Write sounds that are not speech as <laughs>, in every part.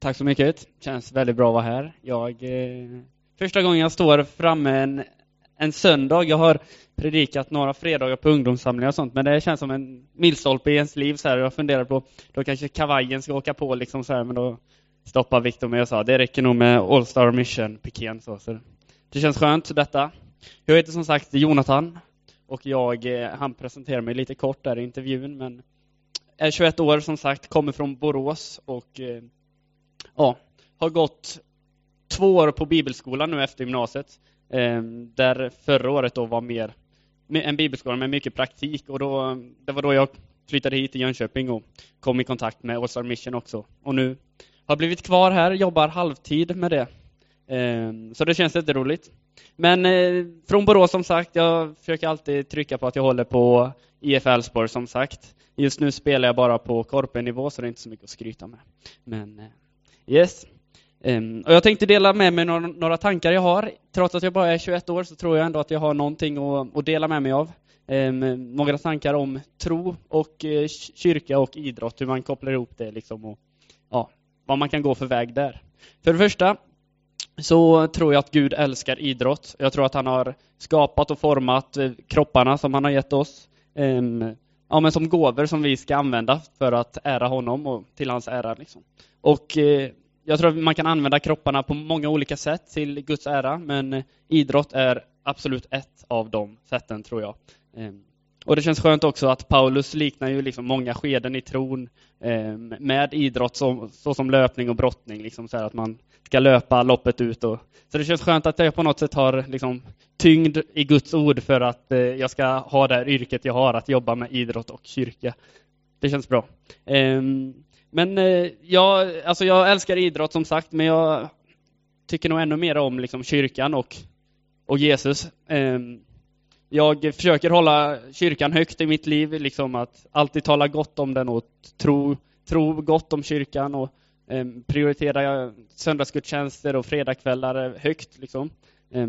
Tack så mycket. Känns väldigt bra att vara här. Jag, eh, första gången jag står framme en, en söndag. Jag har predikat några fredagar på ungdomssamlingar och sånt, men det känns som en milstolpe i ens liv. Så här. Jag funderar på, då kanske kavajen ska åka på, liksom så här, men då stoppade Viktor mig och sa, det räcker nog med All Star Mission, piken så. så. Det känns skönt, detta. Jag heter som sagt Jonathan, och jag, eh, han presenterar mig lite kort där i intervjun, men är 21 år som sagt, kommer från Borås och eh, ja, har gått två år på bibelskolan nu efter gymnasiet. Eh, där förra året då var mer en bibelskola med mycket praktik och då, det var då jag flyttade hit till Jönköping och kom i kontakt med Åsar Mission också. Och nu har jag blivit kvar här, jobbar halvtid med det. Eh, så det känns jätteroligt. Men eh, från Borås som sagt, jag försöker alltid trycka på att jag håller på IF Elfsborg som sagt. Just nu spelar jag bara på korpenivå så det är inte så mycket att skryta med. Men eh, yes. Um, och jag tänkte dela med mig några, några, tankar jag har. Trots att jag bara är 21 år så tror jag ändå att jag har någonting att, att dela med mig av. Um, några tankar om tro och uh, kyrka och idrott, hur man kopplar ihop det liksom och ja, vad man kan gå för väg där. För det första så tror jag att Gud älskar idrott. Jag tror att han har skapat och format eh, kropparna som han har gett oss. Um, ja, men som gåvor som vi ska använda för att ära honom och till hans ära. Liksom. Och eh, jag tror att man kan använda kropparna på många olika sätt till Guds ära, men eh, idrott är absolut ett av de sätten, tror jag. Ehm, och det känns skönt också att Paulus liknar ju liksom många skeden i tron eh, med idrott, som, såsom löpning och brottning, liksom så att man ska löpa loppet ut. Och, så det känns skönt att jag på något sätt har liksom, tyngd i Guds ord för att eh, jag ska ha det här yrket jag har, att jobba med idrott och kyrka. Det känns bra. Eh, men eh, jag, alltså jag älskar idrott som sagt, men jag tycker nog ännu mer om liksom, kyrkan och, och Jesus. Ehm, jag försöker hålla kyrkan högt i mitt liv, liksom att alltid tala gott om den och tro, tro gott om kyrkan och eh, prioritera söndagsgudstjänster och fredagskvällar högt. Liksom. Eh,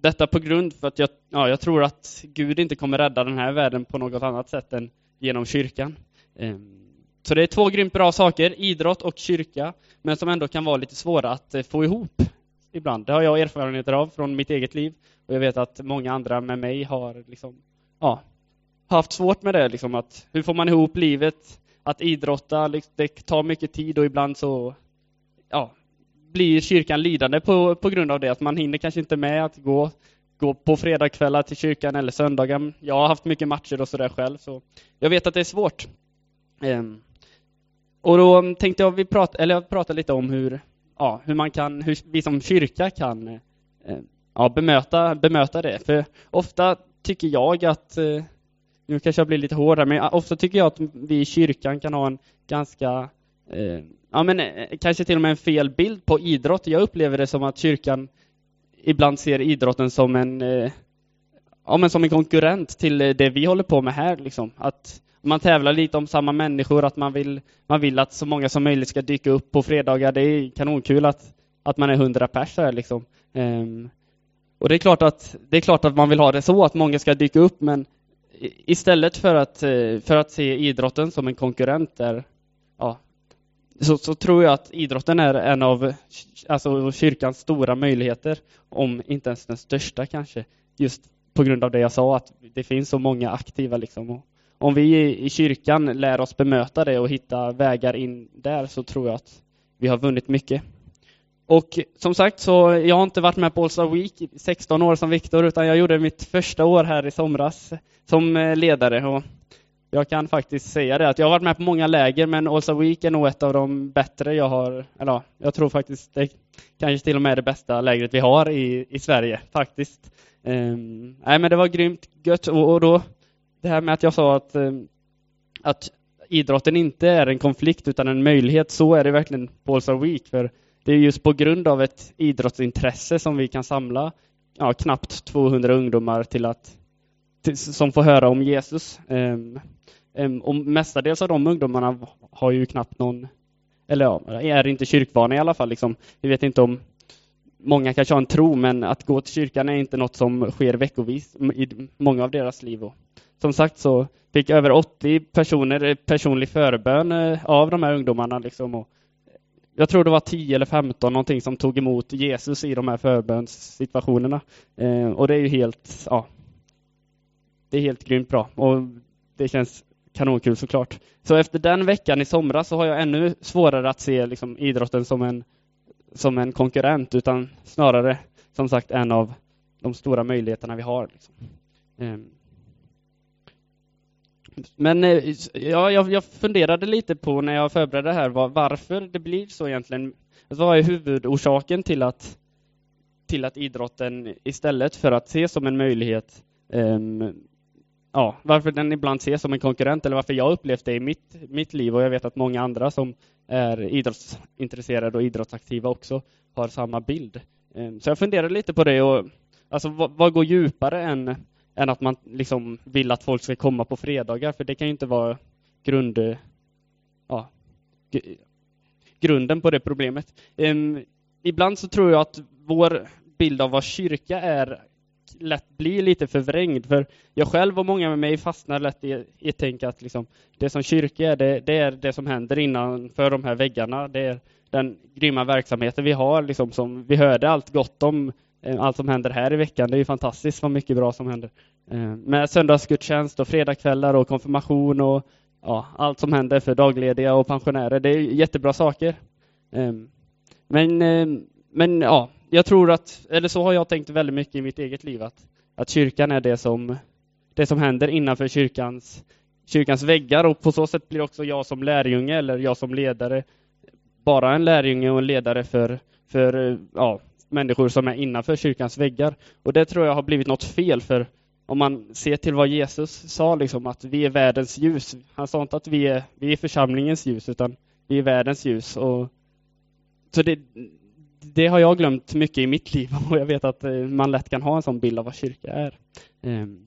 detta på grund för att jag, ja, jag tror att Gud inte kommer rädda den här världen på något annat sätt än genom kyrkan. Eh, så det är två grymt bra saker, idrott och kyrka, men som ändå kan vara lite svåra att eh, få ihop ibland. Det har jag erfarenheter av från mitt eget liv. Och jag vet att många andra med mig har liksom, ja, haft svårt med det. Liksom, att hur får man ihop livet? Att idrotta, det tar mycket tid och ibland så ja, blir kyrkan lidande på, på grund av det. Att man hinner kanske inte med att gå, gå på fredagskvällar till kyrkan eller söndagar. Jag har haft mycket matcher och sådär själv, så jag vet att det är svårt. Ehm, och då tänkte jag vi prata, eller jag prata lite om hur, ja, hur man kan, hur vi som kyrka kan eh, ja, bemöta, bemöta det. För ofta tycker jag att, eh, nu kanske jag blir lite hårdare, men ofta tycker jag att vi i kyrkan kan ha en ganska, eh, ja men eh, kanske till och med en fel bild på idrott. Jag upplever det som att kyrkan ibland ser idrotten som en, eh, ja men som en konkurrent till eh, det vi håller på med här liksom. Att man tävlar lite om samma människor, att man vill, man vill att så många som möjligt ska dyka upp på fredagar. Det är kanonkul att, att man är hundra pers här liksom. Um, och det är, klart att, det är klart att man vill ha det så, att många ska dyka upp, men istället för att, eh, för att se idrotten som en konkurrent där, ja, så, så, tror jag att idrotten är en av alltså, kyrkans stora möjligheter, om inte ens den största kanske, just på grund av det jag sa, att det finns så många aktiva. Liksom. Och om vi i kyrkan lär oss bemöta det och hitta vägar in där, så tror jag att vi har vunnit mycket. Och som sagt, så jag har inte varit med på Allstar Week i 16 år som Viktor, utan jag gjorde mitt första år här i somras som eh, ledare. Och jag kan faktiskt säga det, att jag har varit med på många läger, men All Week är nog ett av de bättre jag har, eller jag tror faktiskt det kanske till och med är det bästa lägret vi har i, i Sverige, faktiskt. Um, nej, men det var grymt gött. Och, och, då, det här med att jag sa att, um, att idrotten inte är en konflikt utan en möjlighet, så är det verkligen på All Week. För det är just på grund av ett idrottsintresse som vi kan samla ja, knappt 200 ungdomar till att, som får höra om Jesus. Ehm, ehm, och mestadels av de ungdomarna har ju knappt någon, eller ja, är inte kyrkvana i alla fall. Liksom. Vi vet inte om Många kanske har en tro, men att gå till kyrkan är inte något som sker veckovis i många av deras liv. Och som sagt så fick över 80 personer personlig förbön eh, av de här ungdomarna. Liksom, och jag tror det var 10 eller 15 någonting som tog emot Jesus i de här förbönssituationerna. Ehm, och det är ju helt, ja, det är helt grymt bra. Och det känns kanonkul såklart. Så efter den veckan i somras så har jag ännu svårare att se liksom, idrotten som en, som en konkurrent, utan snarare som sagt en av de stora möjligheterna vi har. Liksom. Ehm. Men eh, ja, jag, jag funderade lite på när jag förberedde det här var, varför det blir så egentligen. Alltså, vad är huvudorsaken till att, till att idrotten istället för att ses som en möjlighet um, ja, varför den ibland ses som en konkurrent eller varför jag upplevt det i mitt, mitt liv och jag vet att många andra som är idrottsintresserade och idrottsaktiva också har samma bild. Ehm, så jag funderar lite på det och alltså vad, vad går djupare än än att man liksom vill att folk ska komma på fredagar, för det kan ju inte vara grund, ja, grunden på det problemet. Um, ibland så tror jag att vår bild av vad kyrka är lätt blir lite förvrängd, för jag själv och många med mig fastnar lätt i, i tänka att liksom, det som kyrka är, det, det, är det som händer innanför de här väggarna. Det är den grymma verksamheten vi har, liksom, som vi hörde allt gott om eh, allt som händer här i veckan. Det är ju fantastiskt vad mycket bra som händer. Eh, med söndagsgudstjänst och fredagskvällar och konfirmation och ja, allt som händer för daglediga och pensionärer. Det är jättebra saker. Eh, men, men ja, jag tror att, eller så har jag tänkt väldigt mycket i mitt eget liv, att, att kyrkan är det som, det som händer innanför kyrkans, kyrkans väggar och på så sätt blir också jag som lärjunge eller jag som ledare bara en lärjunge och en ledare för, för ja, människor som är innanför kyrkans väggar. Och det tror jag har blivit något fel, för om man ser till vad Jesus sa, liksom, att vi är världens ljus. Han sa inte att vi är, vi är församlingens ljus, utan vi är världens ljus. Och, så det, det har jag glömt mycket i mitt liv <laughs> och jag vet att eh, man lätt kan ha en sån bild av vad kyrka är. Ehm,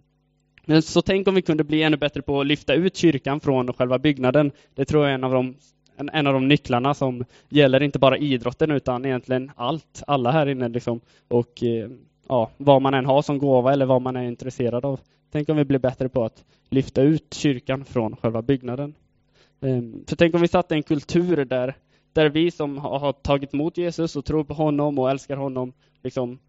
men så tänk om vi kunde bli ännu bättre på att lyfta ut kyrkan från själva byggnaden. Det tror jag är en av de en, en av de nycklarna som gäller inte bara idrotten utan egentligen allt, alla här inne liksom. Och eh, ja, vad man än har som gåva eller vad man är intresserad av. Tänk om vi blir bättre på att lyfta ut kyrkan från själva byggnaden. Ehm, för tänk om vi satte en kultur där, där vi som har tagit emot Jesus och tror på honom och älskar honom, liksom,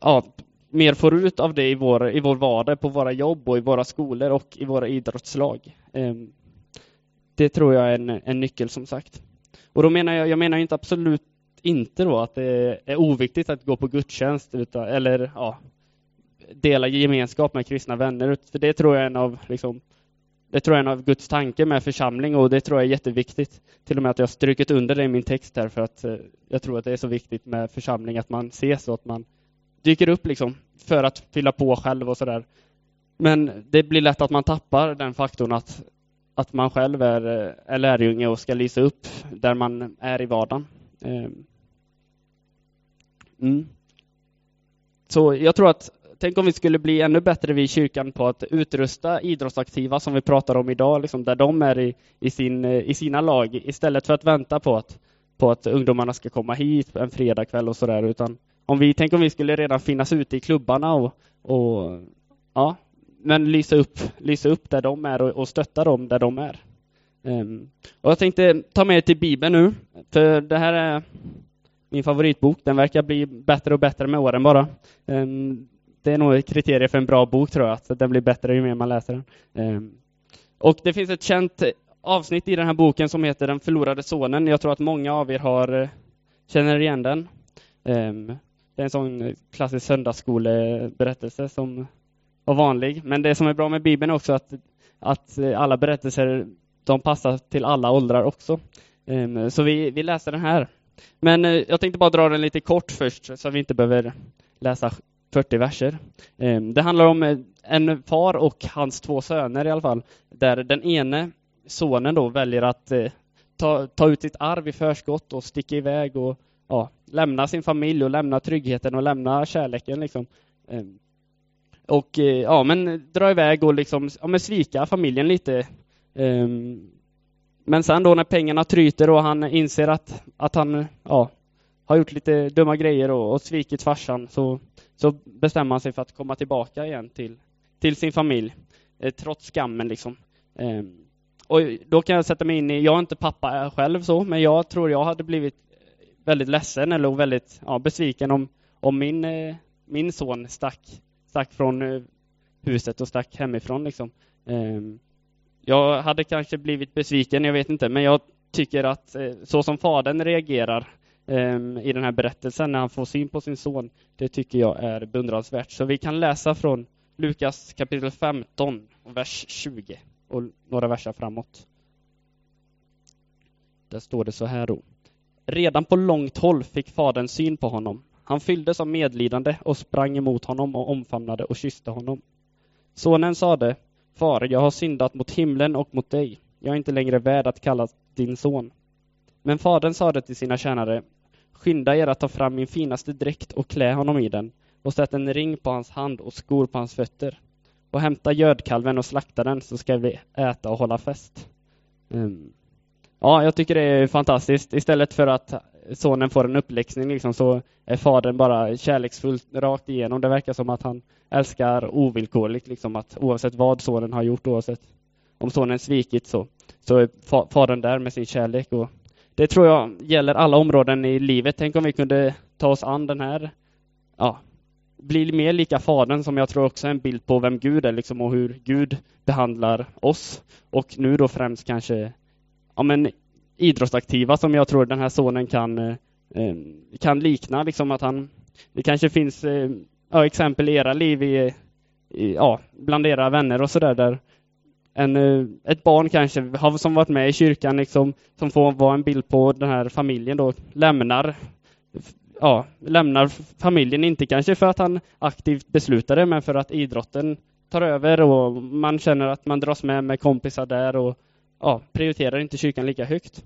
ja, mer får ut av det i vår, i vår vardag, på våra jobb och i våra skolor och i våra idrottslag. Ehm, det tror jag är en, en nyckel som sagt. Och då menar jag, jag menar inte absolut inte då att det är oviktigt att gå på gudstjänst utan, eller ja, dela gemenskap med kristna vänner. För det tror jag är en av liksom, det tror jag är en av Guds tanke med församling och det tror jag är jätteviktigt. Till och med att jag strukit under det i min text här för att eh, jag tror att det är så viktigt med församling att man ses och att man dyker upp liksom för att fylla på själv och sådär. Men det blir lätt att man tappar den faktorn att att man själv är, eh, är lärjunge och ska lysa upp där man är i vardagen. Eh, mm. Så jag tror att, tänk om vi skulle bli ännu bättre vid kyrkan på att utrusta idrottsaktiva som vi pratar om idag, liksom där de är i, i, sin, eh, i sina lag, istället för att vänta på att, på att ungdomarna ska komma hit en fredagkväll och sådär, utan om vi, tänk om vi skulle redan finnas ute i klubbarna och, och ja, men lysa upp, lysa upp där de är och, och stötta dem där de är. Um, och jag tänkte ta med er till Bibeln nu, för det här är min favoritbok. Den verkar bli bättre och bättre med åren bara. Um, det är nog ett kriterium för en bra bok tror jag, att den blir bättre ju mer man läser den. Ehm, och det finns ett känt avsnitt i den här boken som heter Den förlorade sonen. Jag tror att många av er har, eh, känner igen den. Ehm, det är en sån klassisk söndagsskoleberättelse som var vanlig. Men det som är bra med Bibeln är också att, att alla berättelser de passar till alla åldrar också. Ehm, så vi, vi läser den här. Men eh, jag tänkte bara dra den lite kort först, så vi inte behöver läsa 40 verser. Ehm, det handlar om eh, en far och hans två söner i alla fall, där den ene sonen då väljer att eh, ta, ta ut sitt arv i förskott och sticka iväg och ja, lämna sin familj och lämna tryggheten och lämna kärleken. Liksom. Ehm, och eh, ja, men dra iväg och liksom, ja, men svika familjen lite. Ehm, men sen då när pengarna tryter och han inser att, att han ja, har gjort lite dumma grejer och, och svikit farsan så, så bestämmer han sig för att komma tillbaka igen till, till sin familj, eh, trots skammen. Liksom. Eh, och då kan jag sätta mig in i, jag är inte pappa själv så, men jag tror jag hade blivit väldigt ledsen eller väldigt ja, besviken om, om min, eh, min son stack, stack från eh, huset och stack hemifrån. Liksom. Ehm, jag hade kanske blivit besviken, jag vet inte, men jag tycker att eh, så som fadern reagerar Ehm, i den här berättelsen när han får syn på sin son, det tycker jag är beundransvärt. Så vi kan läsa från Lukas kapitel 15, vers 20 och några verser framåt. Där står det så här då. Redan på långt håll fick fadern syn på honom. Han fylldes av medlidande och sprang emot honom och omfamnade och kysste honom. Sonen sade, Far, jag har syndat mot himlen och mot dig. Jag är inte längre värd att kallas din son. Men fadern sade till sina tjänare, Skynda er att ta fram min finaste dräkt och klä honom i den och sätt en ring på hans hand och skor på hans fötter. Och hämta gödkalven och slakta den så ska vi äta och hålla fest. Um, ja, jag tycker det är fantastiskt. Istället för att sonen får en uppläxning liksom, så är fadern bara kärleksfullt rakt igenom. Det verkar som att han älskar ovillkorligt, liksom, att oavsett vad sonen har gjort, oavsett om sonen svikit så, så är fadern där med sin kärlek. Och det tror jag gäller alla områden i livet. Tänk om vi kunde ta oss an den här, ja, bli mer lika Fadern som jag tror också är en bild på vem Gud är liksom, och hur Gud behandlar oss. Och nu då främst kanske ja, men, idrottsaktiva som jag tror den här sonen kan, eh, eh, kan likna. Liksom att han, det kanske finns eh, ja, exempel i era liv, i, i, ja, bland era vänner och sådär, där en, eh, ett barn kanske har, som varit med i kyrkan, liksom, som får vara en bild på den här familjen, då, lämnar ja, lämnar familjen, inte kanske för att han aktivt beslutar det, men för att idrotten tar över och man känner att man dras med med kompisar där och ja, prioriterar inte kyrkan lika högt.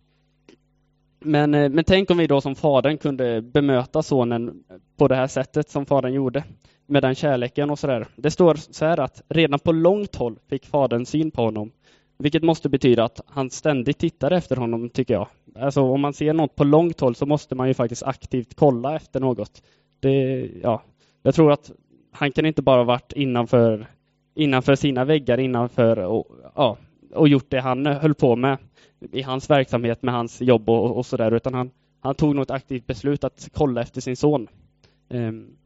Men, eh, men tänk om vi då som fadern kunde bemöta sonen på det här sättet som fadern gjorde, med den kärleken och sådär. Det står så här att redan på långt håll fick fadern syn på honom, vilket måste betyda att han ständigt tittar efter honom, tycker jag. Alltså om man ser något på långt håll så måste man ju faktiskt aktivt kolla efter något. Det, ja, jag tror att han kan inte bara varit innanför, innanför sina väggar, innanför och, ja, och gjort det han höll på med i hans verksamhet med hans jobb och, och sådär, utan han, han tog något aktivt beslut att kolla efter sin son. Um,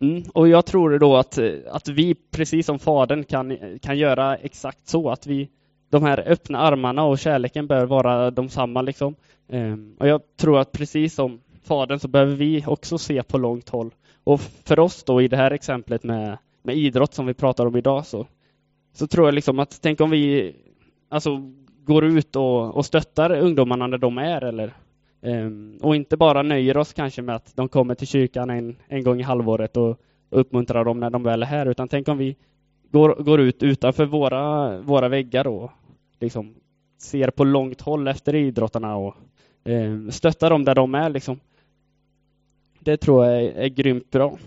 Mm, och jag tror då att, att vi, precis som Fadern, kan, kan göra exakt så. Att vi, de här öppna armarna och kärleken bör vara de samma. Liksom. Um, och jag tror att precis som Fadern så behöver vi också se på långt håll. Och för oss då i det här exemplet med, med idrott som vi pratar om idag så, så tror jag liksom att tänk om vi alltså, går ut och, och stöttar ungdomarna när de är eller Um, och inte bara nöjer oss kanske med att de kommer till kyrkan en, en gång i halvåret och, uppmuntrar dem när de väl är här, utan tänk om vi går, går ut utanför våra, våra väggar och liksom ser på långt håll efter idrottarna och um, stöttar dem där de är. Liksom. Det tror jag är, är grymt bra.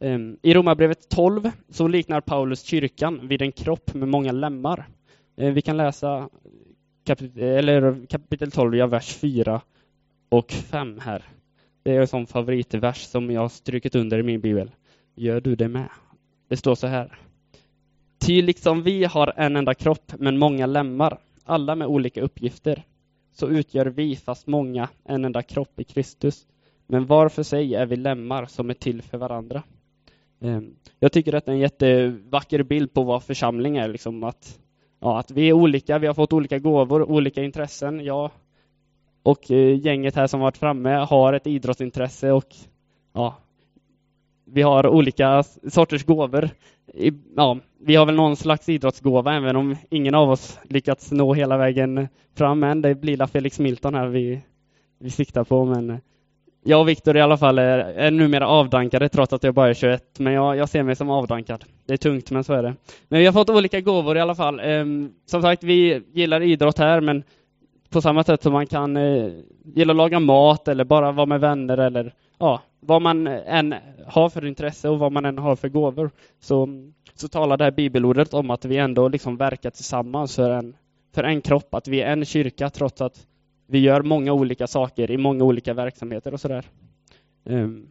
Um, I Romarbrevet 12 så liknar Paulus kyrkan vid en kropp med många lemmar. Eh, vi kan läsa kapitel, eller kapitel 12, ja, vers 4 och 5 här. Det är en sån favoritvers som jag har strukit under i min bibel. Gör du det med? Det står så här. Ty liksom vi har en enda kropp, men många lemmar, alla med olika uppgifter, så utgör vi, fast många, en enda kropp i Kristus. Men var för sig är vi lemmar som är till för varandra. Ehm, jag tycker att det är en jättevacker bild på vad församling är. Liksom att, ja, att vi är olika, vi har fått olika gåvor, olika intressen. Jag och eh, gänget här som varit framme har ett idrottsintresse och ja, vi har olika sorters gåvor. Ja, vi har väl någon slags idrottsgåva, även om ingen av oss lyckats nå hela vägen fram än. Det blir Felix Milton här vi, vi siktar på, men jag och Viktor i alla fall är, är numera avdankade trots att jag bara är 21, men jag, jag ser mig som avdankad. Det är tungt, men så är det. Men vi har fått olika gåvor i alla fall. Um, som sagt, vi gillar idrott här, men på samma sätt som man kan uh, gilla att laga mat eller bara vara med vänner eller ja, vad man än har för intresse och vad man än har för gåvor så, så talar det här bibelordet om att vi ändå liksom verkar tillsammans för en, för en kropp, att vi är en kyrka trots att vi gör många olika saker i många olika verksamheter och sådär. Um,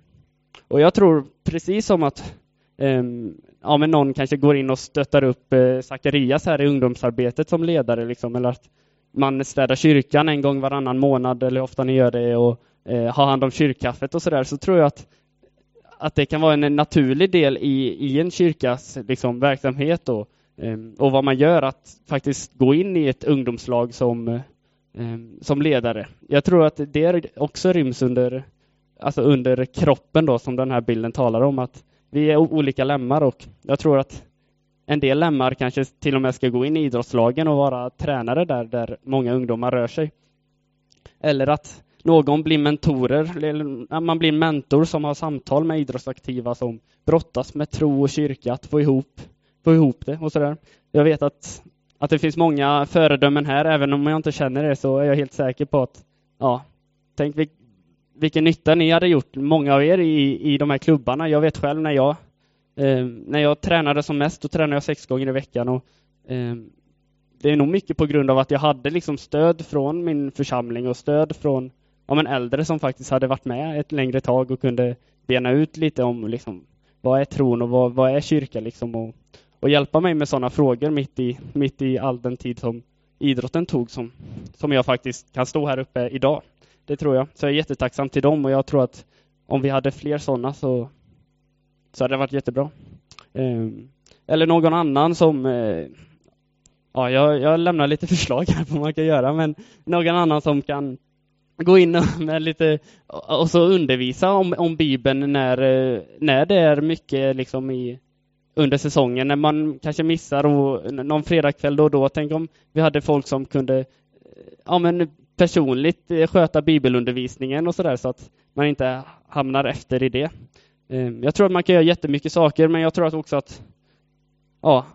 och jag tror precis som att um, ja, men någon kanske går in och stöttar upp uh, Zacharias här i ungdomsarbetet som ledare, liksom, eller att man städar kyrkan en gång varannan månad, eller ofta ni gör det, och uh, har hand om kyrkkaffet och sådär, så tror jag att, att det kan vara en naturlig del i, i en kyrkas liksom, verksamhet då, um, och vad man gör, att faktiskt gå in i ett ungdomslag som eh, Ehm, som ledare. Jag tror att det också ryms under, alltså under kroppen då, som den här bilden talar om, att vi är olika lemmar och jag tror att en del lemmar kanske till och med ska gå in i idrottslagen och vara tränare där, där många ungdomar rör sig. Eller att någon blir mentorer, eller man blir mentor som har samtal med idrottsaktiva som brottas med tro och kyrka, att få ihop, få ihop det och sådär. Jag vet att att det finns många föredömen här, även om jag inte känner det så är jag helt säker på att, ja, tänk vil, vilken nytta ni hade gjort, många av er i, i de här klubbarna. Jag vet själv när jag, eh, när jag tränade som mest, då tränade jag sex gånger i veckan och eh, det är nog mycket på grund av att jag hade liksom stöd från min församling och stöd från ja, men äldre som faktiskt hade varit med ett längre tag och kunde bena ut lite om liksom, vad är tron och vad, vad är kyrka liksom och, och hjälpa mig med sådana frågor mitt i, mitt i all den tid som idrotten tog som, som jag faktiskt kan stå här uppe idag. Det tror jag. Så jag är jättetacksam till dem och jag tror att om vi hade fler sådana så, så hade det varit jättebra. Eh, eller någon annan som eh, Ja, jag, jag lämnar lite <laughs> förslag här på vad man kan göra, men någon annan som kan gå in <laughs> med lite och så undervisa om, om Bibeln när, eh, när det är mycket liksom i under säsongen när man kanske missar och någon fredagkväll då och då. Tänk om vi hade folk som kunde eh, ja, men personligt eh, sköta bibelundervisningen och sådär så att man inte hamnar efter i det. Ehm, jag tror att man kan göra jättemycket saker men jag tror också att ja,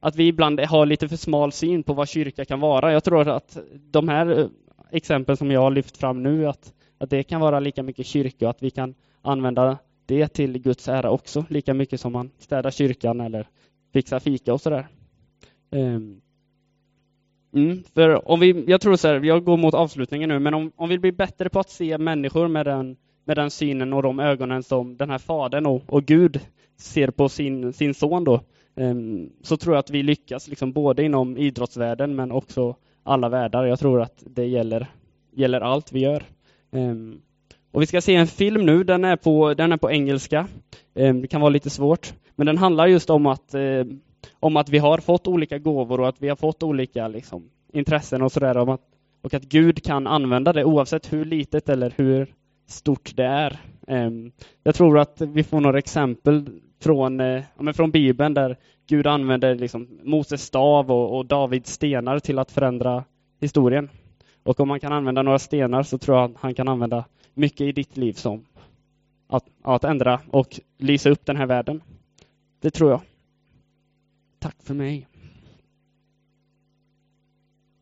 att vi ibland har lite för smal syn på vad kyrka kan vara. Jag tror att de här eh, exemplen som jag har lyft fram nu, att, att det kan vara lika mycket kyrka och att vi kan använda det till Guds ära också, lika mycket som man städar kyrkan eller fixar fika och sådär. Ehm, mm, för om vi, jag tror så här, jag går mot avslutningen nu, men om, om vi blir bättre på att se människor med den, med den synen och de ögonen som den här fadern och, och Gud ser på sin, sin son då, um, så tror jag att vi lyckas liksom både inom idrottsvärlden men också alla världar. Jag tror att det gäller, gäller allt vi gör. Um, och vi ska se en film nu, den är på, den är på engelska. Eh, det kan vara lite svårt. Men den handlar just om att, eh, om att vi har fått olika gåvor och att vi har fått olika liksom, intressen och sådär. Och, och att Gud kan använda det oavsett hur litet eller hur stort det är. Eh, jag tror att vi får några exempel från, eh, ja, från Bibeln där Gud använder liksom Moses stav och, och Davids stenar till att förändra historien. Och om man kan använda några stenar så tror jag att han kan använda mycket i ditt liv som att, att ändra och lysa upp den här världen. Det tror jag. Tack för mig.